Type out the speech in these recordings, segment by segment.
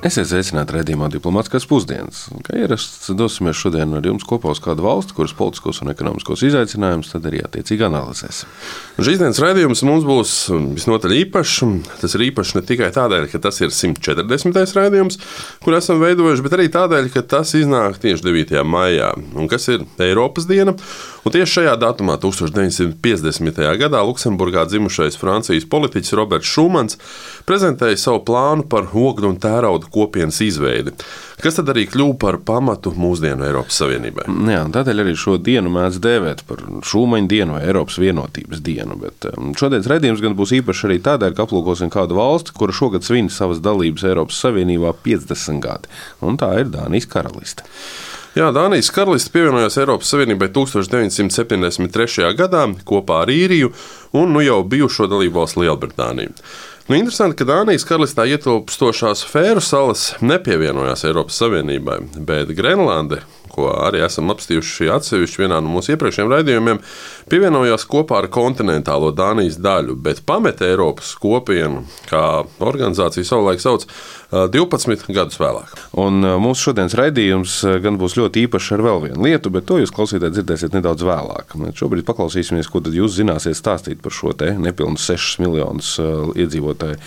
Esiet sveicināti redzējumā diplomātiskās pusdienas. Kā ierasts, dosimies šodien ar jums kopā uz kādu valsti, kuras politiskos un ekonomiskos izaicinājumus tad arī attiecīgi analizēsim. Šīs dienas raidījums mums būs visnotaļ īpašs. Tas ir īpašs ne tikai tādēļ, ka tas ir 140. raidījums, kur esam veidojuši, bet arī tādēļ, ka tas iznāk tieši 9. maijā, un kas ir Eiropas diena. Un tieši šajā datumā, 1950. gadā, Luksemburgā dzimušais Francijas politiķis Roberts Šumans prezentēja savu plānu par ogļu un tērauda kopienas izveidi, kas tad arī kļuva par pamatu mūsdienu Eiropas Savienībai. Jā, tādēļ arī šo dienu mēdz dēvēt par Šumaņa dienu vai Eiropas vienotības dienu. Bet um, šodienas redzējums gan būs īpašs arī tādēļ, ka aplūkosim kādu valsti, kura šogad svin savas dalības Eiropas Savienībā 50 gadi, un tā ir Dānijas karaliste. Jā, Dānijas karaliste pievienojās Eiropas Savienībai 1973. gadā kopā ar īriju un nu jau bijušo dalību valsts Lielbritāniju. Nu, interesanti, ka Dānijas karalistā ietilpstošās Fēru salas nepievienojās Eiropas Savienībai, bet Grenlande, ko arī esam apstījuši atsevišķi vienā no mūsu iepriekšējiem raidījumiem, pievienojās kopā ar kontinentālo Dānijas daļu, bet pameta Eiropas kopienu, kā organizācija savulaik sauc, 12 gadus vēlāk. Un mūsu šodienas raidījums gan būs ļoti īpašs ar vēl vienu lietu, bet to jūs klausītājs dzirdēsiet nedaudz vēlāk. Šobrīd paklausīsimies, ko tad jūs zināsiet stāstīt par šo te nepilnus 6 miljonus iedzīvotāju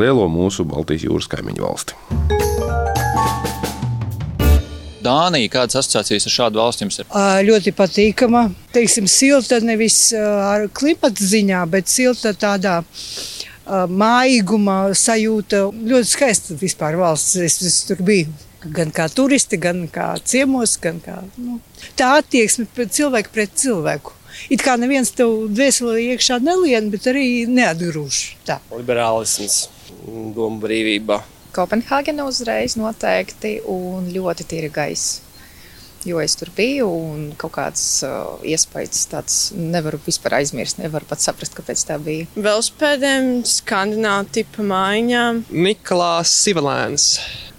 lielo mūsu Baltijas jūras kaimiņu valsti. Dānija, kādas asociācijas ar šādu valsti jums ir? Ļoti patīkama. Teiksim, silta nevis ar klimata ziņā, bet silta tādā mājīguma sajūta. Ļoti skaista vispār valsts. Es, es tur biju. Gan kā turisti, gan kā ciemos, gan kā nu, tā attieksme pret cilvēku pret cilvēku. It kā neviens tev dvēselē iekšā nelien, bet arī neatgrūž. Tā. Liberālisms, doma brīvība. Kopenhāgena uzreiz noteikti un ļoti tīra gaisa. Jo es tur biju un kaut kāds uh, iespējas tāds nevaru vispār aizmirst, nevaru pat saprast, kāpēc tā bija. Velospēdiem, skandināvu tipa maiņām. Nikolās Sivalēns,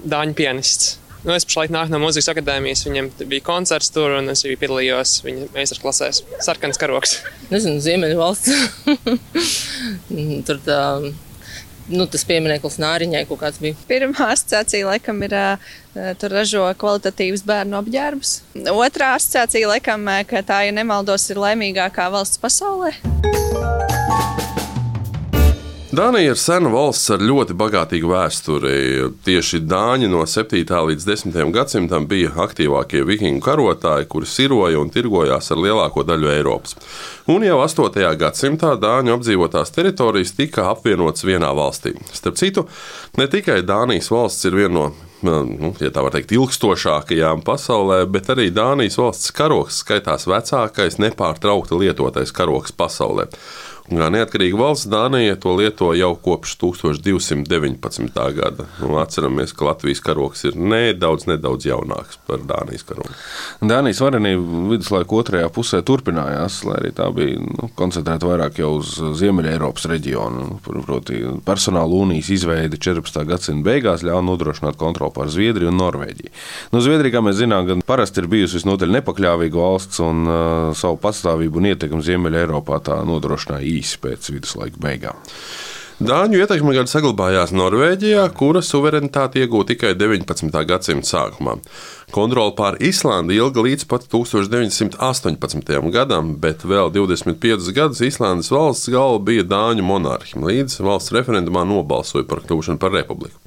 dāņu pianists. Nu, es pašlaik nāku no mūzikas akadēmijas, viņam bija koncerts tur, un es arī piedalījos viņa meistarklasēs. Sarkans karoks. Nezinu, Ziemeļvalsts. tur tā nu, tas piemineklis Nāriņai kaut kāds bija. Pirmā asociācija laikam ir, tur ražo kvalitatīvas bērnu apģērbus. Otrā asociācija laikam, ka tā, ja nemaldos, ir laimīgākā valsts pasaulē. Dānija ir sena valsts ar ļoti bagātīgu vēsturi. Tieši Dāņi no 7. līdz 10. gadsimtam bija aktīvākie vikingu karotāji, kuri siroja un tirgojās ar lielāko daļu Eiropas. Un jau 8. gadsimtā Dāņu apdzīvotās teritorijas tika apvienotas vienā valstī. Starp citu, ne tikai Dānijas valsts ir viena no nu, ja tā var teikt, ilgstošākajām pasaulē, bet arī Dānijas valsts karoks skaitās vecākais, nepārtraukti lietotais karoks pasaulē. Neatkarīga valsts Dānija to lieto jau kopš 1219. gada. Nu, atceramies, ka Latvijas karoks ir nedaudz, nedaudz jaunāks par Dānijas karogu. Dānijas varenība viduslaiku otrajā pusē turpinājās, lai arī tā bija nu, koncentrēta vairāk uz Ziemeļa Eiropas reģionu. Proti, personāla unijas izveide 14. gadsimta beigās ļāva nodrošināt kontroli pār Zviedriju un Norvēģiju. Nu, Zviedrija, kā mēs zinām, gan parasti ir bijusi visnotaļ nepakļāvīga valsts un uh, savu pastāvību un ietekmi Ziemeļa Eiropā tā nodrošināja īsi pēc viduslaika beigām. Dāņu ietekme gan saglabājās Norvēģijā, kura suverenitāti iegūta tikai 19. gadsimta sākumā. Kontrole pār Islandi ilga līdz pat 1918. gadam, bet vēl 25 gadus Islandes valsts galva bija Dāņu monarhija, līdz valsts referendumā nobalsoja par kļūšanu par republiku.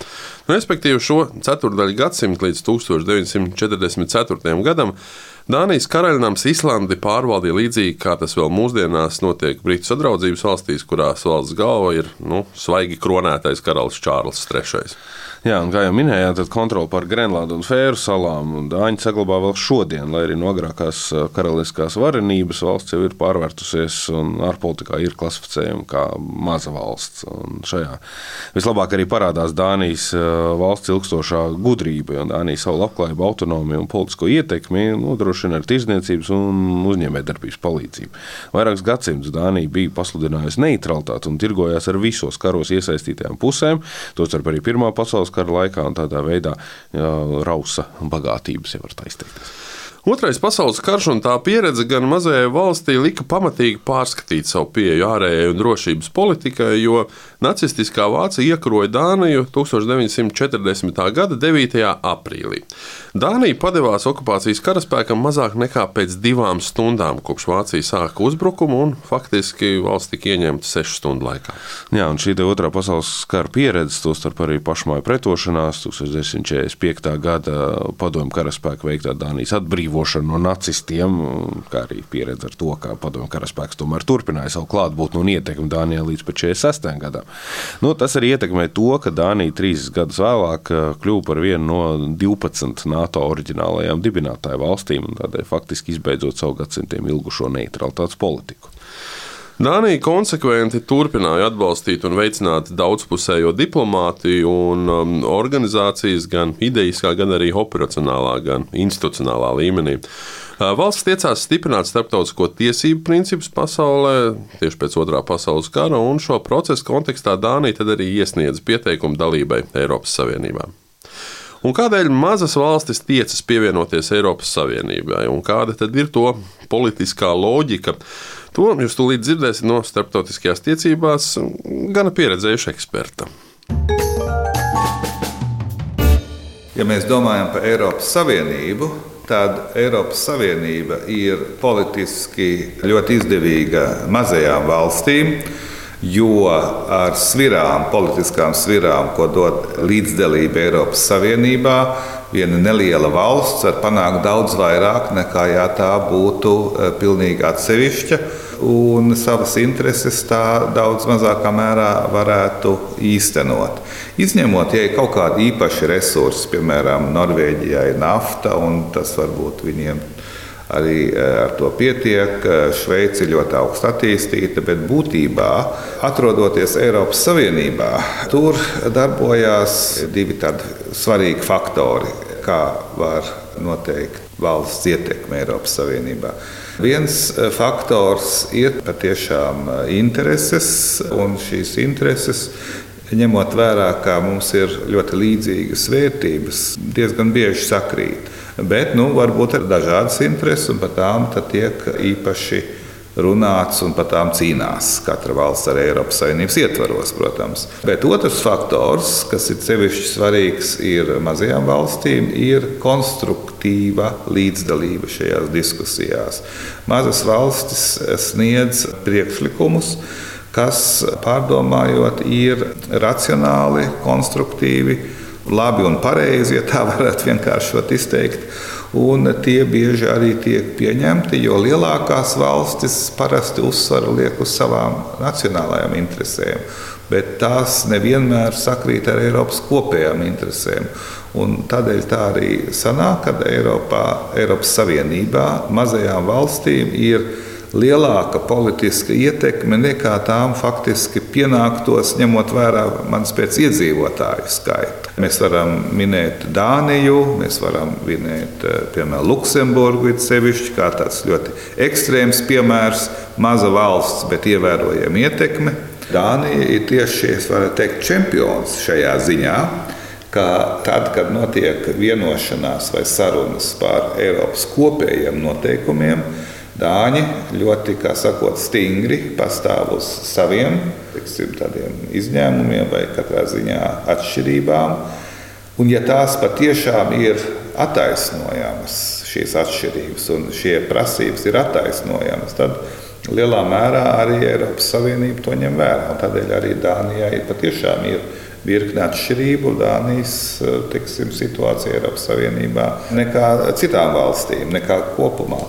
Respektīvi, šo ceturdaļu gadsimtu līdz 1944. gadam Dānijas karaļnams Islandi pārvaldīja līdzīgi kā tas vēl mūsdienās notiek Britu sadraudzības valstīs, kurās valsts galva ir nu, svaigi kronētais karalis Čārlis III. Jā, un kā jau minējāt, tad kontroli pār Grenlandu un Fēru salām Dāņi saglabā vēl šodien, lai arī no agrākās karaliskās varenības valsts jau ir pārvērtusies un ārpolitikā ir klasificējama kā maza valsts. Un šajā vislabāk arī parādās Dānijas valsts ilgstošā gudrība, jo Dānija savu labklājību, autonomiju un politisko ietekmi nodrošina ar tirzniecības un uzņēmējdarbības palīdzību. Vairākus gadsimtus Dānija bija pasludinājusi neutralitāti un tirgojās ar visos karos iesaistītajām pusēm, tostarp arī Pirmā pasaules kara laikā un tādā veidā rausa bagātības, ja var tā izteikties. Otrais pasaules karš un tā pieredze gan mazajai valstī lika pamatīgi pārskatīt savu pieeju ārējai un drošības politikai, jo nacistiskā Vācija iekaroja Dāniju 1940. gada 9. aprīlī. Dānija padevās okupācijas karaspēkam mazāk nekā pēc divām stundām, kopš Vācija sāka uzbrukumu, un faktiski valsts tika ieņemta sešu stundu laikā. Jā, un šī otrā pasaules kara pieredze, tostarp arī pašmāju pretošanās, 1945. gada padomju karaspēka veiktā Dānijas atbrīvošana no nacistiem, kā arī pieredze ar to, kā padomju karaspēks tomēr turpināja savu klātbūtni un ietekmi Dānijā līdz 46. gadam. Nu, tas arī ietekmē to, ka Dānija trīs gadus vēlāk eh, kļuva par vienu no 12 NATO oriģinālajām dibinātāju valstīm un tādēļ faktiski izbeidzot savu gadsimtiem ilgušo neutralitātes politiku. Dānija konsekventi turpināja atbalstīt un veicināt daudzpusējo diplomātiju un um, organizācijas gan idejiskā, gan arī operacionālā, gan institucionālā līmenī. Uh, valsts tiecās stiprināt starptautisko tiesību principus pasaulē tieši pēc otrā pasaules kara, un šo procesu kontekstā Dānija arī iesniedz pieteikumu dalībai Eiropas Savienībā. Un kādēļ mazas valstis tiecas pievienoties Eiropas Savienībai, un kāda tad ir to politiskā loģika? To jūs tūlīt dzirdēsiet no starptautiskajās tiecībās gana pieredzējuša eksperta. Ja mēs domājam par Eiropas Savienību, tad Eiropas Savienība ir politiski ļoti izdevīga mazajām valstīm jo ar svirām, politiskām svirām, ko dod līdzdalība Eiropas Savienībā, viena neliela valsts var panākt daudz vairāk nekā ja tā būtu eh, pilnīgi atsevišķa. Un savas intereses tā daudz mazākā mērā varētu īstenot. Izņemot, ja ir kaut kādi īpaši resursi, piemēram, Norvēģijai nafta, un tas varbūt viņiem Arī eh, ar to pietiek. Eh, Šveice ir ļoti augstu attīstīta, bet būtībā, atrodoties Eiropas Savienībā, tur darbojās divi tādi svarīgi faktori, kā var noteikt valsts ietekme Eiropas Savienībā. Viens eh, faktors ir patiešām intereses, un šīs intereses ņemot vērā, ka mums ir ļoti līdzīgas vērtības, diezgan bieži sakrīt. Bet nu, varbūt ir dažādas intereses, un par tām tiek īpaši runāts un par tām cīnās. Katra valsts ar Eiropas Savienības ietvaros, protams. Bet otrs faktors, kas ir sevišķi svarīgs, ir mazajām valstīm, ir konstruktīva līdzdalība šajās diskusijās. Mazas valstis sniedz priekšlikumus kas, pārdomājot, ir racionāli, konstruktīvi labi un pareizi, ja tā varētu vienkāršot izteikt. Un tie bieži arī tiek pieņemti, jo lielākās valstis parasti uzsvaru liek uz savām nacionālajām interesēm, bet tās nevienmēr sakrīt ar Eiropas kopējām interesēm. Un tādēļ tā arī sanāk, ka Eiropā, Eiropas Savienībā mazajām valstīm ir lielāka politiska ietekme nekā tām faktiski pienāktos, ņemot vērā manas pēc iedzīvotāju skaitu. Mēs varam minēt Dāniju, mēs varam minēt eh, piemēram Luksemburgu, sevišķi kā tāds ļoti ekstrēms piemērs, maza valsts, bet ievērojama ietekme. Dānija ir tieši teikt, čempions šajā ziņā ka tad, kad notiek vienošanās vai sarunas par Eiropas kopējiem noteikumiem, Dāņi ļoti, kā sakot, stingri pastāv uz saviem tiksim, izņēmumiem vai katrā ziņā atšķirībām. Un, ja tās patiešām ir attaisnojamas, šīs atšķirības un šie prasības ir attaisnojamas, tad lielā mērā arī Eiropas Savienība to ņem vērā. Tādēļ arī Dānijai patiešām ir virkni atšķirību Dānijas tiksim, situācijā Eiropas Savienībā nekā citām valstīm, nekā kopumā.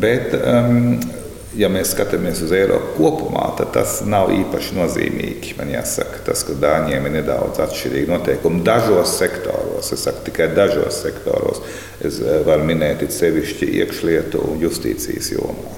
Bet, um, ja mēs skatāmies uz Eiropu kopumā, tad tas nav īpaši nozīmīgi. Man jāsaka, tas, ka Dāņiem ir nedaudz atšķirīgi noteikumi dažos sektoros. Es saku tikai dažos sektoros. Es varu minēt it sevišķi iekšlietu un justīcijas jomā.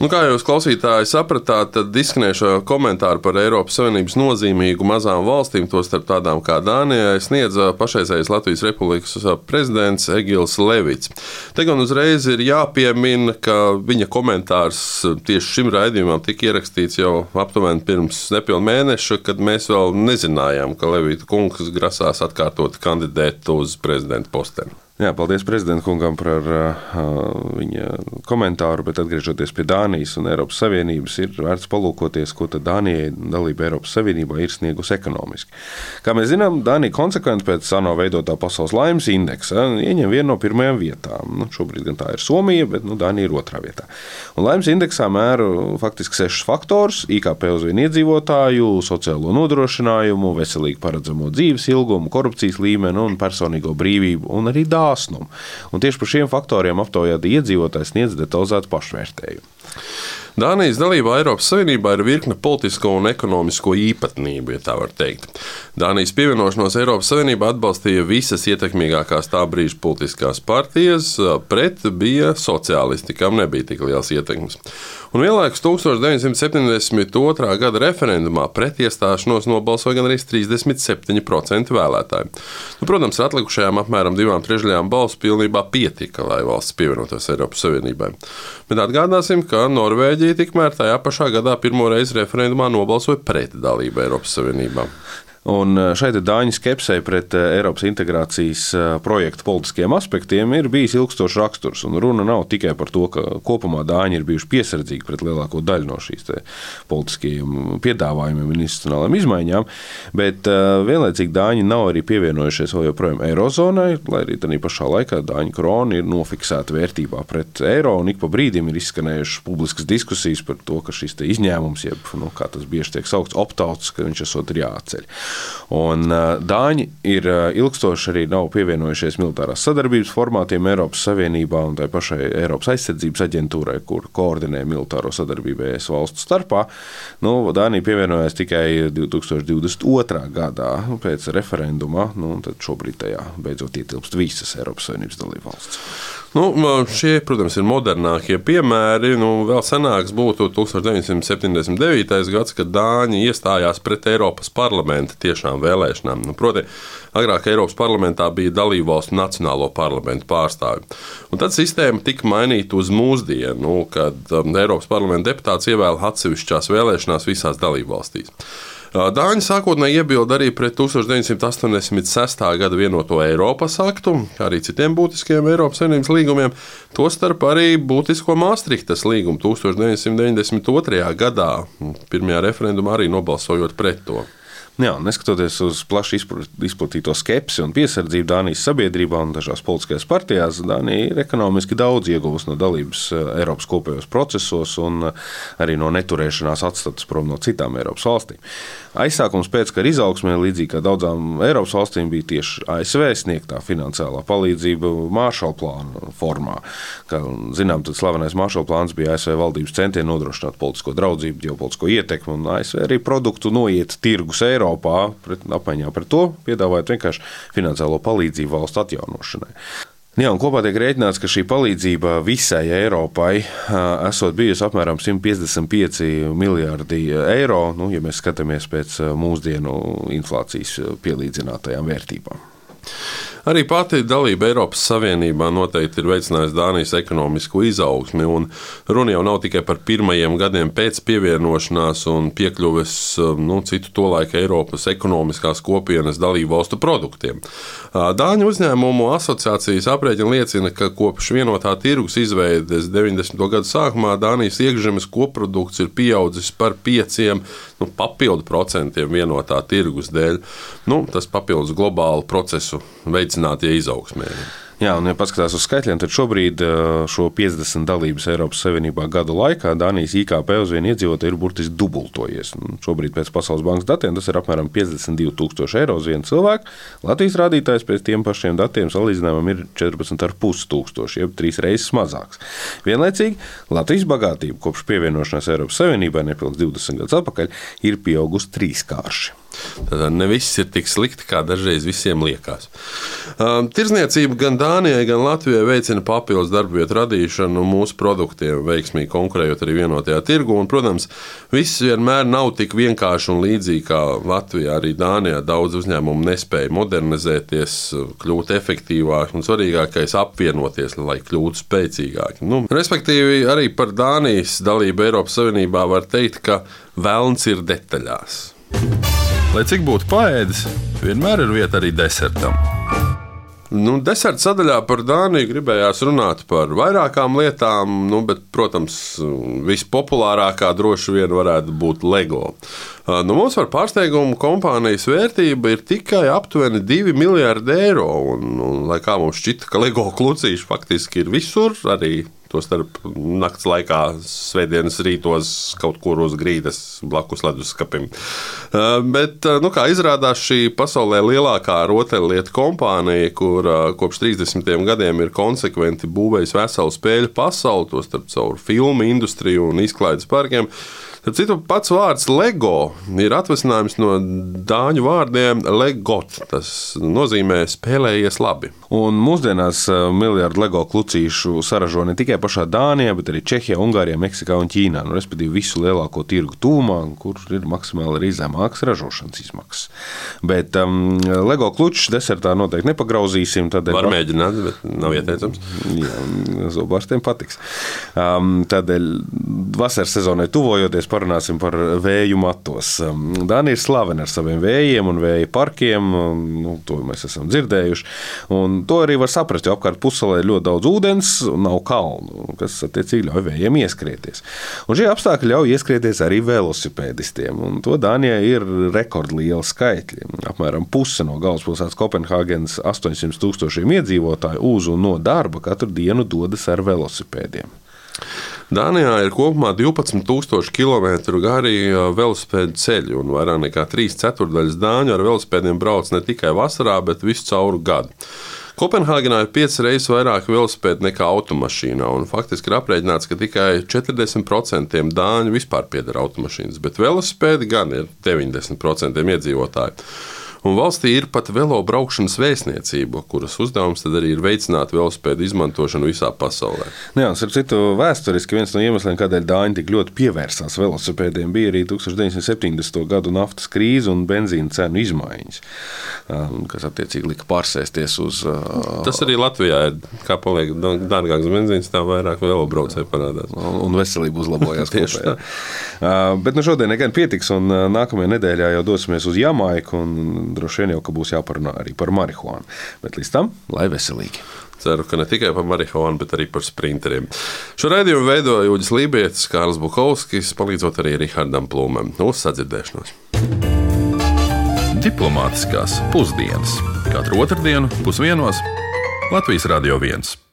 Nu, kā jūs klausītāji sapratāt, tad izskanējušo komentāru par Eiropas Savienības nozīmīgu mazām valstīm, tostarp tādām kā Dānijai, sniedza pašreizējais Latvijas Republikas prezidents Egils Levits. Te gan uzreiz ir jāpiemina, ka viņa komentārs tieši šim raidījumam tika ierakstīts jau aptuveni pirms nepilna mēneša, kad mēs vēl nezinājām, ka Levita kungs grasās atkārtot kandidēt uz prezidenta posteni. Jā, paldies prezidenta kungam par uh, viņa komentāru, bet atgriežoties pie Dānijas un Eiropas Savienības, ir vērts palūkoties, ko Dānijai dalība Eiropas Savienībā ir sniegusi ekonomiski. Kā mēs zinām, Dānija konsekventi pēc ANO veidotā pasaules laimes indeksa ieņem vienu no pirmajām vietām. Nu, šobrīd gan tā ir Somija, bet nu, Dānija ir otrā vietā. Un laimes indeksā mēra faktiski sešus faktorus - IKP uz vienu iedzīvotāju, sociālo nodrošinājumu, veselīgu paredzamo dzīves ilgumu, korupcijas līmeni un personīgo brīvību un arī dāvājumu dāsnumu. Un tieši par šiem faktoriem aptaujāti iedzīvotāji sniedz detalizētu pašvērtējumu. Dānijas dalībā Eiropas Savienībā ir virkne politisko un ekonomisko īpatnību, ja tā var teikt. Dānijas pievienošanos Eiropas Savienībā atbalstīja visas ietekmīgākās tā brīža politiskās partijas, pret bija sociālisti, kam nebija tik liels ietekmes. Un vienlaikus 1972. gada referendumā pret iestāšanos nobalsoja gan arī 37% vēlētāji. Nu, protams, ar atlikušajām apmēram divām trešdaļām balsu pilnībā pietika, lai valsts pievienotos Eiropas Savienībai. Bet atgādāsim, ka Norvēģija tikmēr tajā pašā gadā pirmo reizi referendumā nobalsoja pret dalību Eiropas Savienībā. Un eh, šeit Dāņu skepsē pret eh, Eiropas integrācijas eh, projektu politiskiem aspektiem ir bijis ilgstošs raksturs. Un runa nav tikai par to, ka kopumā Dāņi ir bijuši piesardzīgi pret lielāko daļu no šīs politiskajiem piedāvājumiem un institucionālām izmaiņām, bet vienlaicīgi Dāņi nav arī pievienojušies vēl joprojām Eirozonai, lai arī tādā pašā laikā Dāņu krona ir nofiksēta vērtībā pret eiro, un ik pa brīdim ir izskanējušas publiskas diskusijas par to, ka šis izņēmums, jeb nu, kā tas bieži tiek saukts, optauts, ka viņš esot ir jāatceļ. Un Dāņi ir ilgstoši arī nav pievienojušies militārās sadarbības formātiem Eiropas Savienībā un tai pašai Eiropas aizsardzības aģentūrai, kur koordinē militāro sadarbību ES valstu starpā. Nu, Dānija pievienojās tikai 2022. gadā pēc referenduma, nu, un šobrīd tajā beidzot ietilpst visas Eiropas Savienības dalībvalstis. Nu, šie, protams, ir modernākie piemēri. Nu, vēl senāks būtu 1979. gads, kad Dāņi iestājās pret Eiropas parlamenta tiešām vēlēšanām. Nu, proti, agrāk Eiropas parlamentā bija dalībvalstu nacionālo parlamentu pārstāvji. Un tad sistēma tika mainīta uz mūsdienu, nu, kad um, Eiropas parlamenta deputāts ievēl atsevišķās vēlēšanās visās dalībvalstīs. Dāņi sākotnēji iebilda arī pret 1986. gada vienoto Eiropas aktu, kā arī citiem būtiskiem Eiropas Savienības līgumiem, tostarp arī būtisko Maastrichtas līgumu 1992. gadā, pirmajā referendumā arī nobalsojot pret to. Jā, neskatoties uz plaši izplatīto skepsi un piesardzību Dānijas sabiedrībā un dažās politiskajās partijās, Dānija ir ekonomiski daudz ieguvusi no dalības eh, Eiropas kopējos procesos un eh, arī no neturēšanās atstatus prom no citām Eiropas valstīm. Aizsākums pēckara izaugsmē, līdzīgi kā daudzām Eiropas valstīm, bija tieši ASV sniegtā finansiālā palīdzība Māršala plāna formā. Kā zinām, tad slavenais Māršala plāns bija ASV valdības centieni nodrošināt politisko draudzību, ģeopolitisko ietekmi un ASV arī produktu noiet tirgus Eiropā. Eiropā, pret, apmaiņā par to piedāvājot vienkārši finansiālo palīdzību valsts atjaunošanai. Jā, kopā tiek rēķināts, ka šī palīdzība visai Eiropai esot bijusi apmēram 155 miljardi eiro, nu, ja mēs skatāmies pēc mūsdienu inflācijas pielīdzinātajām vērtībām. Arī pati dalība Eiropas Savienībā noteikti ir veicinājusi Dānijas ekonomisko izaugsmi. Runa jau nav tikai par pirmajiem gadiem pēc pievienošanās un piekļuves nu, citu tolaika Eiropas ekonomiskās kopienas dalību valstu produktiem. Dāņu uzņēmumu asociācijas aprēķina liecina, ka kopš vienotā tirgus izveides 90. gadu sākumā Dānijas iekšzemes koprodukts ir pieaudzis par 5 nu, papildu procentiem vienotā tirgus dēļ. Nu, tas papildus globālu procesu veids veicinātie izaugsmē. Jā, un, ja paskatās uz skaitļiem, tad šobrīd šo 50 dalības Eiropas Savienībā gadu laikā Dānijas IKP uz vienu iedzīvotāju ir burtiski dubultojies. Un šobrīd pēc Pasaules bankas datiem tas ir apmēram 52,000 eiro uz vienu cilvēku. Latvijas rādītājs pēc tiem pašiem datiem salīdzinājumam ir 14,5 tūkstoši, jeb trīs reizes mazāks. Vienlaicīgi Latvijas bagātība kopš pievienošanās Eiropas Savienībai nepilnīgi 20 gadus atpakaļ ir pieaugusi trīskārši. Tad ne viss ir tik slikti, kā dažreiz visiem liekas. Um, tirzniecība gan Dānijai, gan Latvijai veicina papildus darba vietu radīšanu mūsu produktiem, veiksmīgi konkurējot arī vienotajā tirgu. Un, protams, viss vienmēr nav tik vienkārši un līdzīgi kā Latvijā. Arī Dānijā daudz uzņēmumu nespēja modernizēties, kļūt efektīvāki un svarīgākais - apvienoties, lai kļūtu spēcīgāki. Nu, respektīvi, arī par Dānijas dalību Eiropas Savienībā var teikt, ka vēlns ir detaļās. Lai cik būtu paēdis, vienmēr ir vieta arī desertam. Nu, deserta sadaļā par Dāniju gribējās runāt par vairākām lietām, nu, bet, protams, vispopulārākā droši vien varētu būt LEGO. Nu, mums par pārsteigumu kompānijas vērtība ir tikai aptuveni 2 miljardi eiro. Un, un, lai kā mums šķita, ka LEGO klucīši faktiski ir visur, arī Tostarp naktas laikā, svētdienas rītos kaut kur uz grīdas blakus leduskapim. Bet, nu, kā izrādās, šī pasaulē lielākā rotaļlietu kompānija, kur kopš 30 gadiem ir konsekventi būvējusi veselu spēļu pasauli, tostarp caur filmu industriju un izklaides parkiem. Tad citu pats vārds LEGO ir atvasinājums no dāņu vārdiem LEGOT. Tas nozīmē spēlējies labi. Un mūsdienās eh, miljardu LEGO klucīšu saražo ne tikai pašā Dānijā, bet arī Čehijā, Ungārijā, Meksikā un Ķīnā. Nu, respektīvi, visu lielāko tirgu tūmā, kur ir maksimāli arī zemākas ražošanas izmaksas. Bet um, LEGO klučus desertā noteikti nepagrauzīsim. Tādēļ var mēģināt, bet nav ieteicams. Jā, zobārstiem patiks. Um, tādēļ vasaras sezonai tuvojoties parunāsim par vēju matos. Um, Dānija ir slavena ar saviem vējiem un vēja parkiem. Nu, to mēs esam dzirdējuši. Un to arī var saprast, jo apkārt puselē ir ļoti daudz ūdens un nav kalnu, kas attiecīgi ļauj vējiem ieskrieties. Un šie apstākļi ļauj ieskrieties arī velosipēdistiem. Un to Dānijai ir rekordliela skaitļi. Apmēram puse no galvaspilsētas Kopenhāgenes 800 tūkstošiem iedzīvotāju uz un no darba katru dienu dodas ar velosipēdiem. Dānijā ir kopumā 12,000 km gari velosipēdu ceļi, un vairāk nekā 3 ceturdaļas dāņu ar velosipēdiem brauc ne tikai vasarā, bet visu cauru gadu. Kopenhāgenā ir piecas reizes vairāk velosipēdu nekā automašīnā, un faktiski ir aprēķināts, ka tikai 40% dāņu vispār pieder automašīnas, bet velosipēdi gan ir 90% iedzīvotāji. Un valstī ir pat velo braukšanas vēstniecība, kuras uzdevums arī ir veicināt velospēdu izmantošanu visā pasaulē. Nu jā, ar citu vēsturiski viens no iemesliem, kādēļ Dāņi tik ļoti pievērsās velosipēdiem, bija arī 1970. gadu naftas krīze un benzīna cenu izmaiņas, um, kas attiecīgi lika pārsēsties uz. Uh, Tas arī Latvijā ir. Kā paliek dārgāks benzīns, tā vairāk velobraucēji parādās. Un veselība uzlabojās. Tieši tā. Uh, bet nu, šodien gan pietiks, un uh, nākamajā nedēļā jau dosimies uz Jamaiku. Un, droši vien jau būs jāparunā arī par marihuānu. Bet līdz tam, lai veselīgi! Ceru, ka ne tikai par marihuānu, bet arī par sprinteriem. Šo raidījumu veidoja Jūģis Lībijams, Kārls Bukovskis, palīdzot arī Rihardam Plūmam. Uz sadzirdēšanos! Diplomātiskās pusdienas katru otrdienu pusdienos Latvijas Radio 1.